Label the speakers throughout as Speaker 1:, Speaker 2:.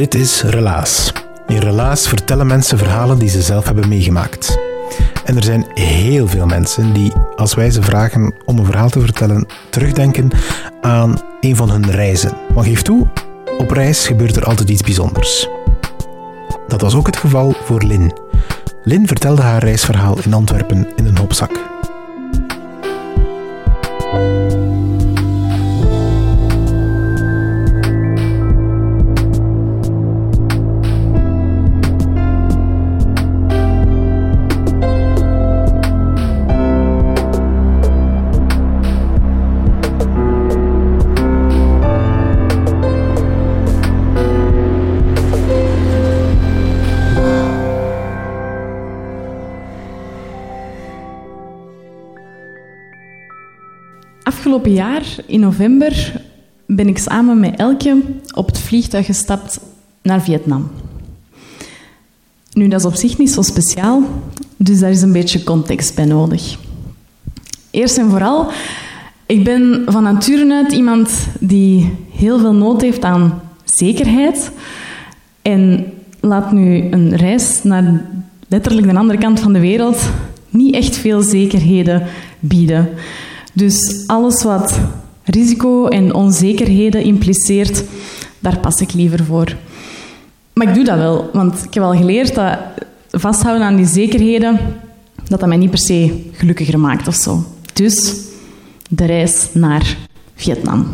Speaker 1: Dit is Relaas. In Relaas vertellen mensen verhalen die ze zelf hebben meegemaakt. En er zijn heel veel mensen die, als wij ze vragen om een verhaal te vertellen, terugdenken aan een van hun reizen. Maar geef toe, op reis gebeurt er altijd iets bijzonders. Dat was ook het geval voor Lin. Lin vertelde haar reisverhaal in Antwerpen in een hopzak.
Speaker 2: Afgelopen jaar, in november, ben ik samen met Elke op het vliegtuig gestapt naar Vietnam. Nu, dat is op zich niet zo speciaal, dus daar is een beetje context bij nodig. Eerst en vooral, ik ben van nature uit iemand die heel veel nood heeft aan zekerheid. En laat nu een reis naar letterlijk de andere kant van de wereld niet echt veel zekerheden bieden. Dus alles wat risico en onzekerheden impliceert, daar pas ik liever voor. Maar ik doe dat wel, want ik heb al geleerd dat vasthouden aan die zekerheden, dat dat mij niet per se gelukkiger maakt of zo. Dus de reis naar Vietnam.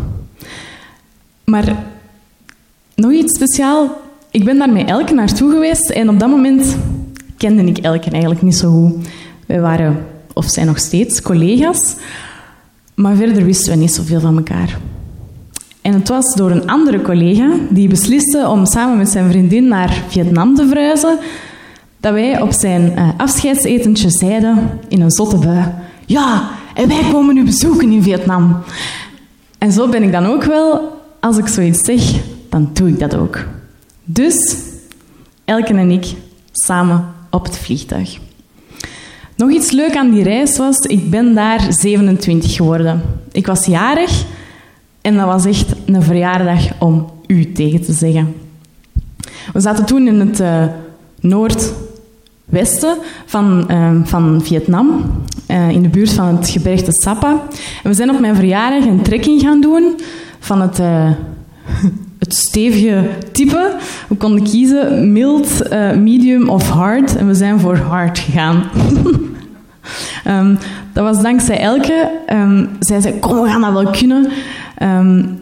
Speaker 2: Maar nog iets speciaal. Ik ben daar met Elke naartoe geweest en op dat moment kende ik Elke eigenlijk niet zo goed. We waren, of zijn nog steeds, collega's. Maar verder wisten we niet zoveel van elkaar. En het was door een andere collega die besliste om samen met zijn vriendin naar Vietnam te verhuizen, dat wij op zijn uh, afscheidsetentje zeiden in een zotte bui: Ja, en wij komen u bezoeken in Vietnam. En zo ben ik dan ook wel. Als ik zoiets zeg, dan doe ik dat ook. Dus Elke en ik samen op het vliegtuig. Nog iets leuk aan die reis was, ik ben daar 27 geworden. Ik was jarig en dat was echt een verjaardag om u tegen te zeggen. We zaten toen in het uh, noordwesten van, uh, van Vietnam, uh, in de buurt van het gebergte Sapa. En we zijn op mijn verjaardag een trekking gaan doen van het, het stevige type. We konden kiezen mild, medium of hard. En we zijn voor hard gegaan. um, dat was dankzij Elke. Um, zij zei, kom, we gaan dat wel kunnen. Um,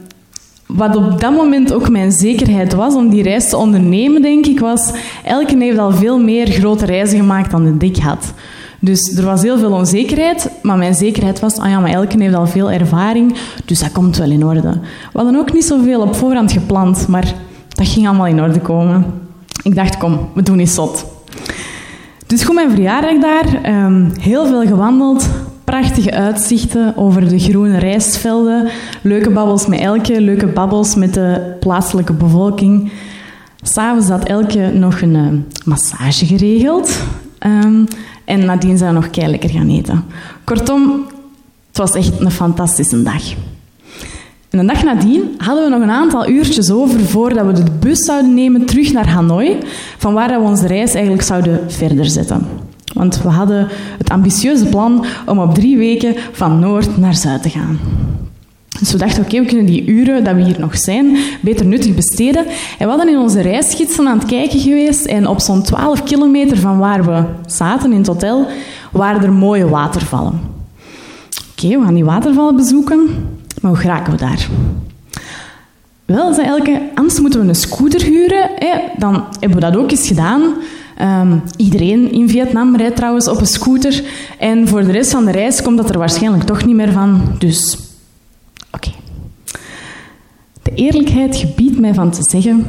Speaker 2: wat op dat moment ook mijn zekerheid was om die reis te ondernemen, denk ik, was... Elke heeft al veel meer grote reizen gemaakt dan ik had. Dus er was heel veel onzekerheid, maar mijn zekerheid was, ah ja, maar Elke heeft al veel ervaring, dus dat komt wel in orde. We hadden ook niet zoveel op voorhand gepland, maar dat ging allemaal in orde komen. Ik dacht, kom, we doen eens zot. Dus goed, mijn verjaardag daar, um, heel veel gewandeld, prachtige uitzichten over de groene rijstvelden, leuke babbels met Elke, leuke babbels met de plaatselijke bevolking. S'avonds had Elke nog een uh, massage geregeld. Um, en nadien zijn we nog lekker gaan eten. Kortom, het was echt een fantastische dag. En de dag nadien hadden we nog een aantal uurtjes over voordat we de bus zouden nemen terug naar Hanoi, van waar we onze reis eigenlijk zouden verder zetten. Want we hadden het ambitieuze plan om op drie weken van Noord naar Zuid te gaan. Dus we dachten, oké, we kunnen die uren dat we hier nog zijn beter nuttig besteden. En we hadden in onze reisgidsen aan het kijken geweest en op zo'n 12 kilometer van waar we zaten in het hotel, waren er mooie watervallen. Oké, we gaan die watervallen bezoeken. Maar hoe geraken we daar? Wel, zei Elke, anders moeten we een scooter huren. Hè? Dan hebben we dat ook eens gedaan. Ehm, iedereen in Vietnam rijdt trouwens op een scooter. En voor de rest van de reis komt dat er waarschijnlijk toch niet meer van. Dus, oké. De eerlijkheid gebiedt mij van te zeggen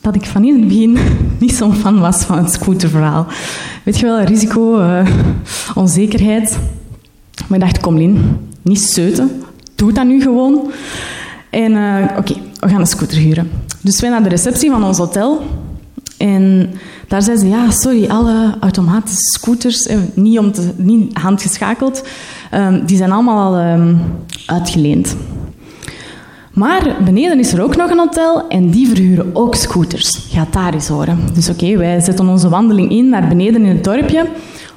Speaker 2: dat ik van in het begin niet zo'n fan was van het scooterverhaal. Weet je wel, risico, uh, onzekerheid. Maar ik dacht, kom Lin, niet zeuten. Doe dat nu gewoon. En uh, oké, we gaan een scooter huren. Dus wij naar de receptie van ons hotel. En daar zei ze, ja, sorry, alle automatische scooters, eh, niet, om te, niet handgeschakeld, um, die zijn allemaal al um, uitgeleend. Maar beneden is er ook nog een hotel en die verhuren ook scooters. Gaat daar eens horen. Dus oké, wij zetten onze wandeling in naar beneden in het dorpje.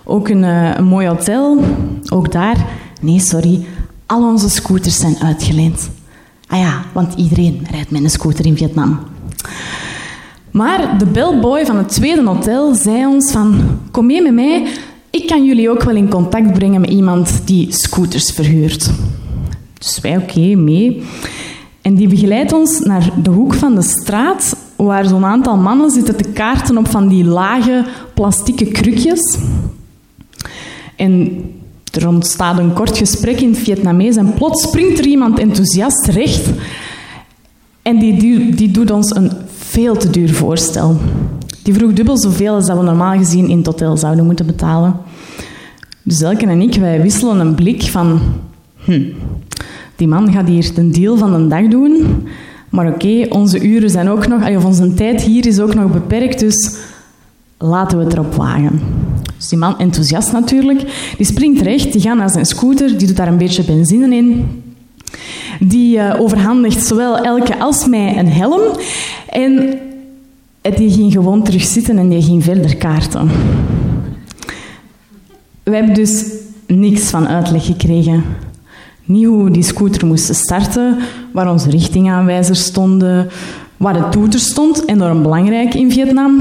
Speaker 2: Ook een, uh, een mooi hotel. Ook daar. Nee, sorry. Al onze scooters zijn uitgeleend. Ah ja, want iedereen rijdt met een scooter in Vietnam. Maar de bellboy van het tweede hotel zei ons van... Kom mee met mij, ik kan jullie ook wel in contact brengen met iemand die scooters verhuurt. Dus wij oké, mee. En die begeleidt ons naar de hoek van de straat, waar zo'n aantal mannen zitten te kaarten op van die lage plastieke krukjes. En er ontstaat een kort gesprek in het Vietnamees en plots springt er iemand enthousiast recht en die, die, doet ons een veel te duur voorstel. Die vroeg dubbel zoveel als dat we normaal gezien in het hotel zouden moeten betalen. Dus Elke en ik, wij wisselen een blik van... Hm, die man gaat hier de deal van de dag doen. Maar oké, onze uren zijn ook nog... Of onze tijd hier is ook nog beperkt, dus laten we het erop wagen. Die man, enthousiast natuurlijk, die springt recht, die gaat naar zijn scooter, die doet daar een beetje benzine in. Die uh, overhandigt zowel Elke als mij een helm. En die ging gewoon terug zitten en die ging verder kaarten. We hebben dus niks van uitleg gekregen. Niet hoe die scooter moest starten, waar onze richtingaanwijzers stonden, waar de toeter stond, enorm belangrijk in Vietnam.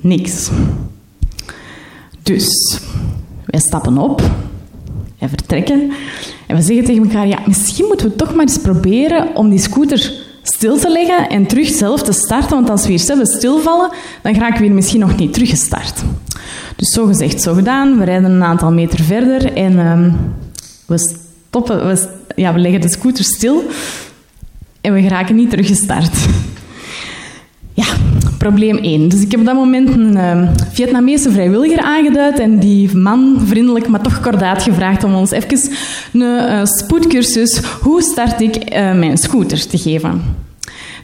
Speaker 2: Niks. Dus, wij stappen op en vertrekken. En we zeggen tegen elkaar, ja, misschien moeten we toch maar eens proberen om die scooter stil te leggen en terug zelf te starten. Want als we hier zelf stilvallen, dan raken we hier misschien nog niet teruggestart. Dus zo gezegd, zo gedaan. We rijden een aantal meter verder en um, we stoppen, we, ja, we leggen de scooter stil en we geraken niet teruggestart. Ja, probleem 1. Dus ik heb op dat moment een uh, Vietnamese vrijwilliger aangeduid en die man vriendelijk, maar toch kordaat gevraagd om ons even een uh, spoedcursus hoe start ik uh, mijn scooter te geven.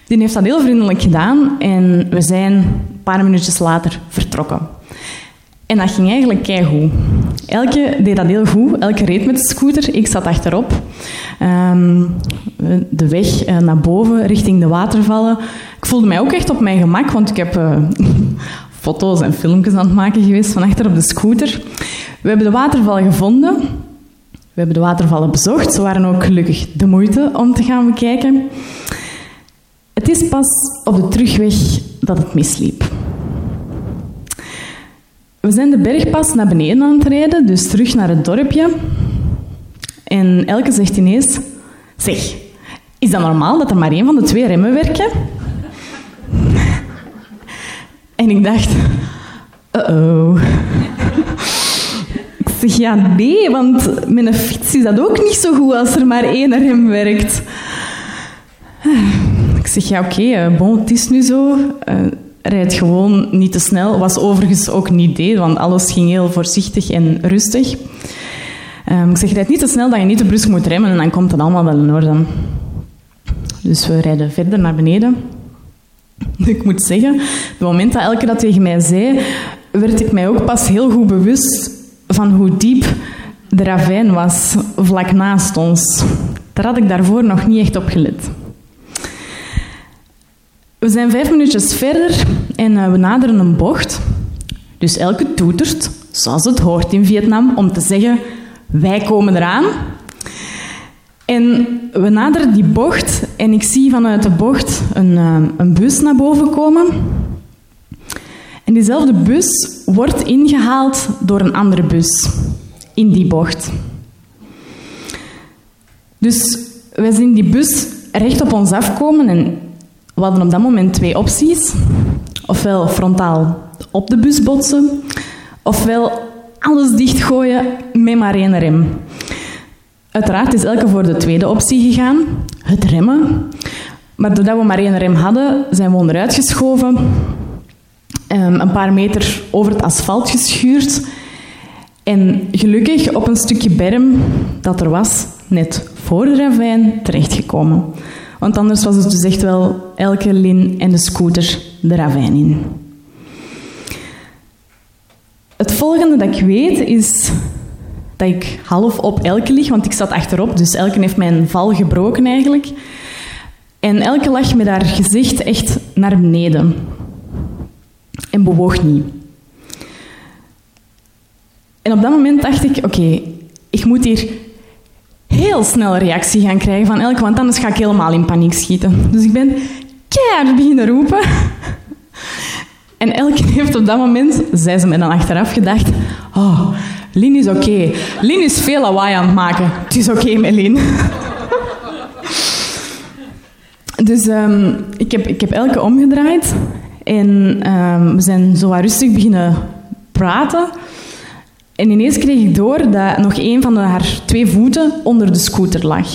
Speaker 2: Die heeft dat heel vriendelijk gedaan en we zijn een paar minuutjes later vertrokken. En dat ging eigenlijk keigoed. Elke deed dat heel goed. Elke reed met de scooter. Ik zat achterop. Um, de weg uh, naar boven, richting de watervallen. Ik voelde mij ook echt op mijn gemak, want ik heb uh, foto's en filmpjes aan het maken geweest van achter op de scooter. We hebben de watervallen gevonden. We hebben de watervallen bezocht. Ze waren ook gelukkig de moeite om te gaan bekijken. Het is pas op de terugweg dat het misliep. We zijn de bergpas naar beneden aan het rijden, dus terug naar het dorpje. En Elke zegt ineens... Zeg, is dat normaal dat er maar één van de twee remmen werken? En ik dacht... Uh-oh. Ik zeg, ja, nee, want met een fiets is dat ook niet zo goed als er maar één rem werkt. Ik zeg, ja, oké, eh, bon, het is nu zo. Uh, rijd gewoon niet te snel. Was overigens ook niet idee, want alles ging heel voorzichtig en rustig. Um, ik zeg, rijd niet te snel dat je niet te brusk moet remmen en dan komt het allemaal wel in orde. Dus we rijden verder naar beneden. Ik moet zeggen, het moment dat Elke dat tegen mij zei, werd ik mij ook pas heel goed bewust van hoe diep de ravijn was vlak naast ons. Daar had ik daarvoor nog niet echt op gelet. We zijn vijf minuutjes verder en uh, we naderen een bocht. Dus elke toetert, zoals het hoort in Vietnam, om te zeggen: wij komen eraan. En we naderen die bocht en ik zie vanuit de bocht een, uh, een bus naar boven komen. En diezelfde bus wordt ingehaald door een andere bus in die bocht. Dus wij zien die bus recht op ons afkomen en we hadden op dat moment twee opties. Ofwel frontaal op de bus botsen, ofwel alles dichtgooien met maar één rem. Uiteraard is Elke voor de tweede optie gegaan, het remmen. Maar doordat we maar één rem hadden, zijn we onderuit geschoven, ehm, een paar meter over het asfalt geschuurd en gelukkig op een stukje berm dat er was, net voor de ravijn, terechtgekomen. Want anders was het dus echt wel elke lin en de scooter de ravijn in. Het volgende dat ik weet is dat ik half op Elke lig, want ik zat achterop, dus Elke heeft mijn val gebroken eigenlijk. En Elke lag met haar gezicht echt naar beneden en bewoog niet. En op dat moment dacht ik, oké, ik moet hier heel snel een reactie gaan krijgen van Elke, want anders ga ik helemaal in paniek schieten. Dus ik ben keihard beginnen roepen. En Elke heeft op dat moment, zei ze me dan achteraf, gedacht, oh, Lin is oké. Lin is veel lawaai aan het maken. Het is oké met Lin. dus um, ik, heb, ik heb Elke omgedraaid en um, we zijn zo rustig beginnen praten. En ineens kreeg ik door dat nog een van haar twee voeten onder de scooter lag.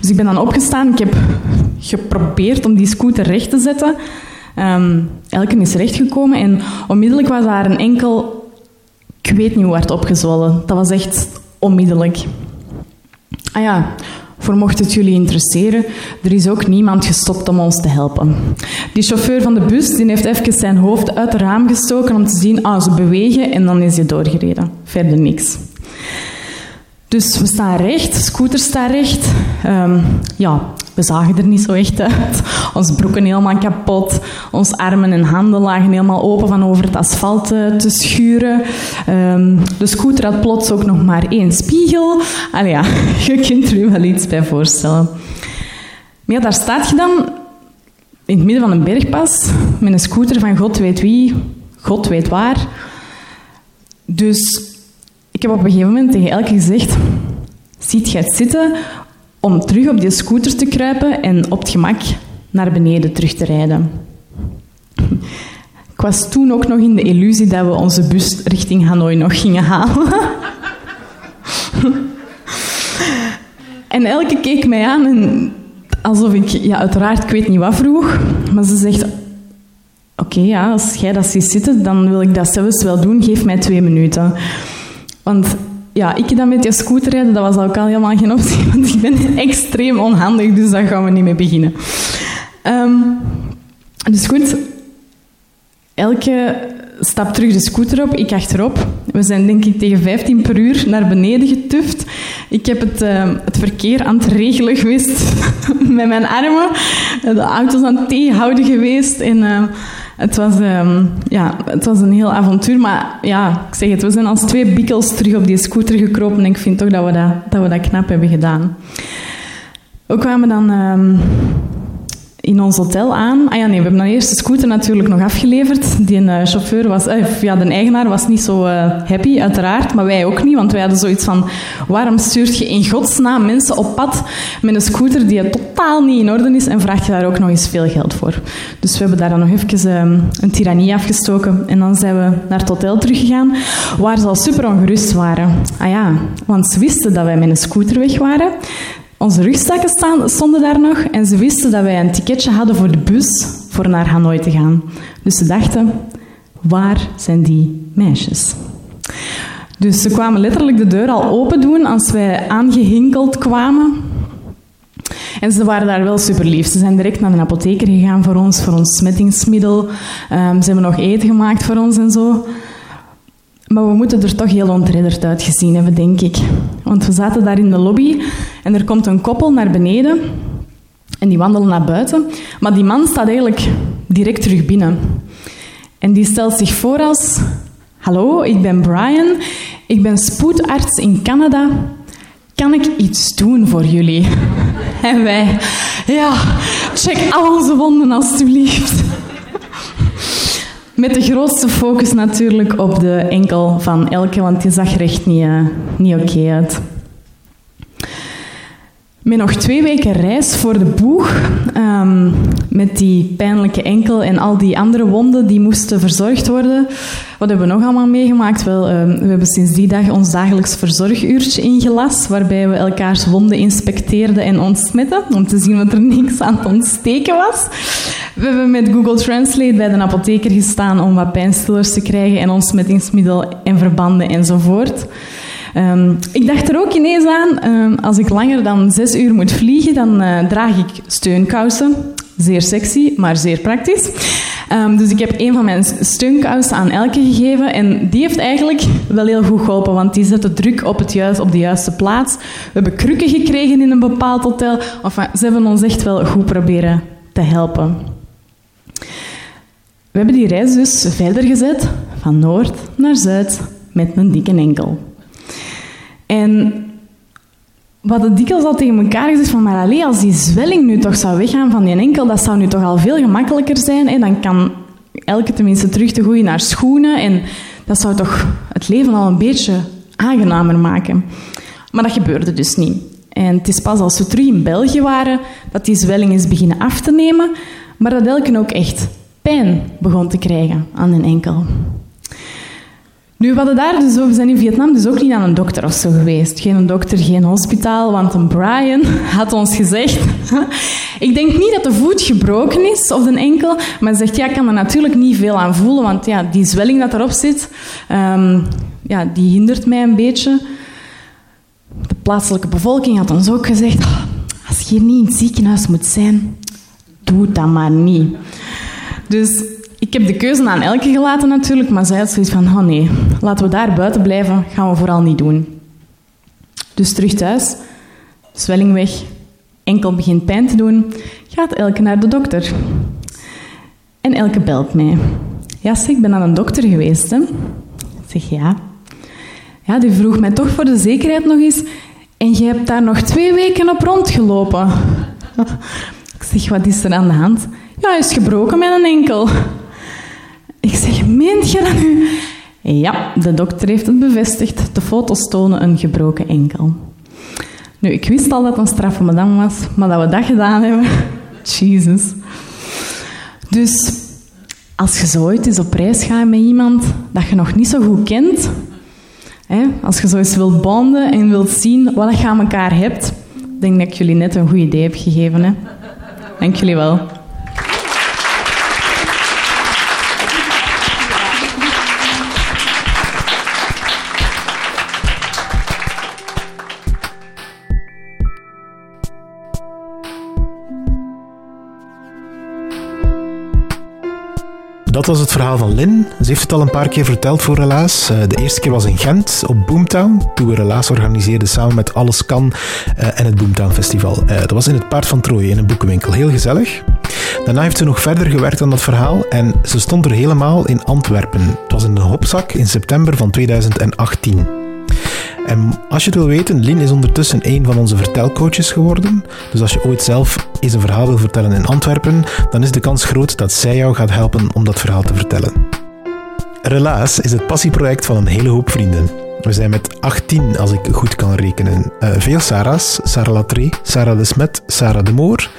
Speaker 2: Dus ik ben dan opgestaan. Ik heb geprobeerd om die scooter recht te zetten. Um, Elke is rechtgekomen en onmiddellijk was daar een enkel... Ik weet niet hoe hard opgezwollen. Dat was echt onmiddellijk. Ah ja, voor mocht het jullie interesseren, er is ook niemand gestopt om ons te helpen. Die chauffeur van de bus die heeft even zijn hoofd uit het raam gestoken om te zien, ah, ze bewegen en dan is hij doorgereden. Verder niks. Dus we staan recht, scooter staat recht. Um, ja, we zagen er niet zo echt uit. Ons broeken helemaal kapot. Ons armen en handen lagen helemaal open van over het asfalt te schuren. Um, de scooter had plots ook nog maar één spiegel. Allee ja, je kunt er je wel iets bij voorstellen. Maar ja, daar staat je dan in het midden van een bergpas met een scooter van god weet wie, god weet waar. Dus ik heb op een gegeven moment tegen Elke gezegd: Ziet jij het zitten om terug op die scooter te kruipen en op het gemak naar beneden terug te rijden? Ik was toen ook nog in de illusie dat we onze bus richting Hanoi nog gingen halen. en Elke keek mij aan en alsof ik, ja, uiteraard, ik weet niet wat vroeg, maar ze zegt: Oké, ja, als jij dat ziet zitten, dan wil ik dat zelfs wel doen. Geef mij twee minuten. Want ja, ik dan met je scooter rijden, dat was ook al helemaal geen optie, want ik ben extreem onhandig, dus daar gaan we niet mee beginnen. Um, dus goed, elke stap terug de scooter op, ik achterop. We zijn denk ik tegen 15 per uur naar beneden getuft. Ik heb het, uh, het verkeer aan het regelen geweest met mijn armen. De auto's aan het tegenhouden geweest. En uh, het was, um, ja, het was een heel avontuur. Maar ja, ik zeg het, we zijn als twee bikkels terug op die scooter gekropen. En ik vind toch dat we dat, dat, we dat knap hebben gedaan. We kwamen dan... Um, in ons hotel aan. Ah ja, nee, we hebben dan eerst de scooter natuurlijk nog afgeleverd. Die uh, chauffeur was, uh, ja, de eigenaar was niet zo uh, happy, uiteraard, maar wij ook niet, want wij hadden zoiets van, waarom stuurt je in godsnaam mensen op pad met een scooter die totaal niet in orde is en vraag je daar ook nog eens veel geld voor. Dus we hebben daar dan nog even een tirannie afgestoken en dan zijn we naar het hotel teruggegaan, waar ze al super ongerust waren. Ah ja, want ze wisten dat wij met een scooter weg waren. Onze rugzakken staan, stonden daar nog en ze wisten dat wij een ticketje hadden voor de bus voor naar Hanoi te gaan. Dus ze dachten, waar zijn die meisjes? Dus ze kwamen letterlijk de deur al open doen als wij aangehinkeld kwamen. En ze waren daar wel super lief. Ze zijn direct naar de apotheker gegaan voor ons, voor ons smettingsmiddel. Um, ze hebben nog eten gemaakt voor ons en zo. Maar we moeten er toch heel ontredderd uitgezien hebben, denk ik. Want we zaten daar in de lobby en er komt een koppel naar beneden en die wandelen naar buiten. Maar die man staat eigenlijk direct terug binnen. En die stelt zich voor als... Hallo, ik ben Brian. Ik ben spoedarts in Canada. Kan ik iets doen voor jullie? En wij... Ja, check al onze wonden alstublieft. Met de grootste focus natuurlijk op de enkel van Elke, want die zag er echt niet, uh, niet oké uit. Met nog twee weken reis voor de boeg, um, met die pijnlijke enkel en al die andere wonden die moesten verzorgd worden. Wat hebben we nog allemaal meegemaakt? Wel, um, we hebben sinds die dag ons dagelijks verzorguurtje ingelast, waarbij we elkaars wonden inspecteerden en ontsmetten, om te zien wat er niks aan het ontsteken was. We hebben met Google Translate bij de apotheker gestaan om wat pijnstillers te krijgen en ontsmettingsmiddel en verbanden enzovoort. Um, ik dacht er ook ineens aan, um, als ik langer dan zes uur moet vliegen, dan uh, draag ik steunkousen. Zeer sexy, maar zeer praktisch. Um, dus ik heb een van mijn steunkousen aan Elke gegeven en die heeft eigenlijk wel heel goed geholpen, want die zette druk op, het juist, op de juiste plaats. We hebben krukken gekregen in een bepaald hotel. Enfin, ze hebben ons echt wel goed proberen te helpen. We hebben die reis dus verder gezet, van noord naar zuid, met een dikke enkel. En wat de dikwijls al tegen elkaar gezegd van, maar als die zwelling nu toch zou weggaan van die enkel, dat zou nu toch al veel gemakkelijker zijn. Hè? Dan kan elke tenminste terug te groeien naar schoenen en dat zou toch het leven al een beetje aangenamer maken. Maar dat gebeurde dus niet. En het is pas als we terug in België waren dat die zwelling is beginnen af te nemen, maar dat Elke ook echt pijn begon te krijgen aan een enkel. Nu, we hadden daar dus, zijn in Vietnam dus ook niet aan een dokter of zo geweest. Geen dokter, geen hospitaal, want een Brian had ons gezegd... ik denk niet dat de voet gebroken is, of de enkel, maar zegt, ja, ik kan er natuurlijk niet veel aan voelen, want ja, die zwelling dat erop zit, um, ja, die hindert mij een beetje. De plaatselijke bevolking had ons ook gezegd, oh, als je hier niet in het ziekenhuis moet zijn, doe dat maar niet. Dus ik heb de keuze aan Elke gelaten natuurlijk, maar zij had zoiets van, oh nee, laten we daar buiten blijven, gaan we vooral niet doen. Dus terug thuis, zwelling weg, enkel begint pijn te doen, gaat Elke naar de dokter. En Elke belt mij. Ja, ik ben aan een dokter geweest, hè. Ik zeg, ja. Ja, die vroeg mij toch voor de zekerheid nog eens, en je hebt daar nog twee weken op rondgelopen. Ik zeg, wat is er aan de hand? Ja, hij is gebroken met een enkel. Ik zeg, meent je dat nu? Ja, de dokter heeft het bevestigd. De foto's tonen een gebroken enkel. Nu, ik wist al dat het een straffe madame was, maar dat we dat gedaan hebben... Jesus. Dus als je zo ooit eens op reis gaat met iemand dat je nog niet zo goed kent... Hè, als je zo eens wilt bonden en wilt zien wat je aan elkaar hebt... denk dat ik jullie net een goed idee heb gegeven. Hè. Dank jullie wel.
Speaker 1: Dat was het verhaal van Lynn. Ze heeft het al een paar keer verteld voor Relaas. Eh, de eerste keer was in Gent op Boomtown, toen we Relaas organiseerden samen met Alles Kan eh, en het Boomtown Festival. Eh, dat was in het Paard van Trooien in een boekenwinkel. Heel gezellig. Daarna heeft ze nog verder gewerkt aan dat verhaal en ze stond er helemaal in Antwerpen. Het was in de Hopzak in september van 2018. En als je het wil weten, Lin is ondertussen een van onze vertelcoaches geworden. Dus als je ooit zelf eens een verhaal wil vertellen in Antwerpen, dan is de kans groot dat zij jou gaat helpen om dat verhaal te vertellen. Relaas is het passieproject van een hele hoop vrienden. We zijn met 18, als ik goed kan rekenen. Uh, veel Sarah's. Sarah Latré, Sarah de Smet, Sarah de Moor.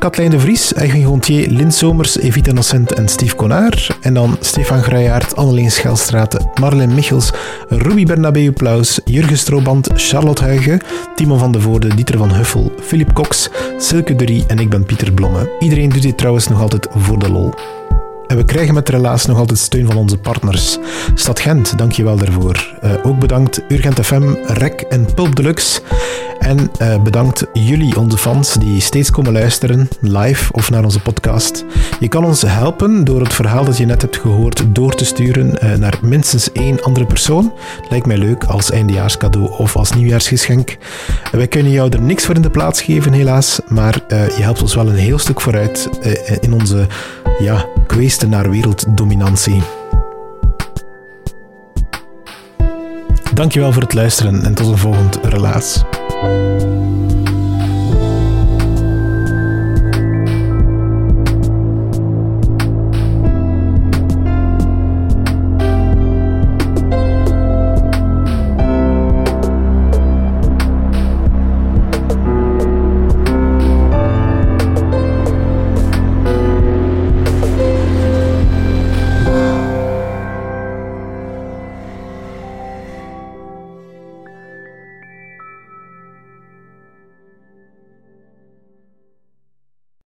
Speaker 1: Katlijn de Vries, Eigen Gontier, Lin Somers, Evita Nocent en Steve Konaar. En dan Stefan Gruijaert, Anneleen Schelstraat, Marlene Michels, Ruby Bernabeu Plaus, Jurgen Stroband, Charlotte Huigen, Timo van de Voorde, Dieter van Huffel, Philip Cox, Silke Durie en ik ben Pieter Blomme. Iedereen doet dit trouwens nog altijd voor de lol. En we krijgen met Relaas nog altijd steun van onze partners. Stad Gent, dank je wel daarvoor. Uh, ook bedankt Urgent FM, Rec en Pulp Deluxe. En uh, bedankt jullie, onze fans, die steeds komen luisteren, live of naar onze podcast. Je kan ons helpen door het verhaal dat je net hebt gehoord door te sturen uh, naar minstens één andere persoon. Lijkt mij leuk als eindejaarscadeau of als nieuwjaarsgeschenk. wij kunnen jou er niks voor in de plaats geven, helaas. Maar je helpt ons wel een heel stuk vooruit in onze ja, kweesten naar werelddominantie. Dankjewel voor het luisteren en tot een volgend relaas.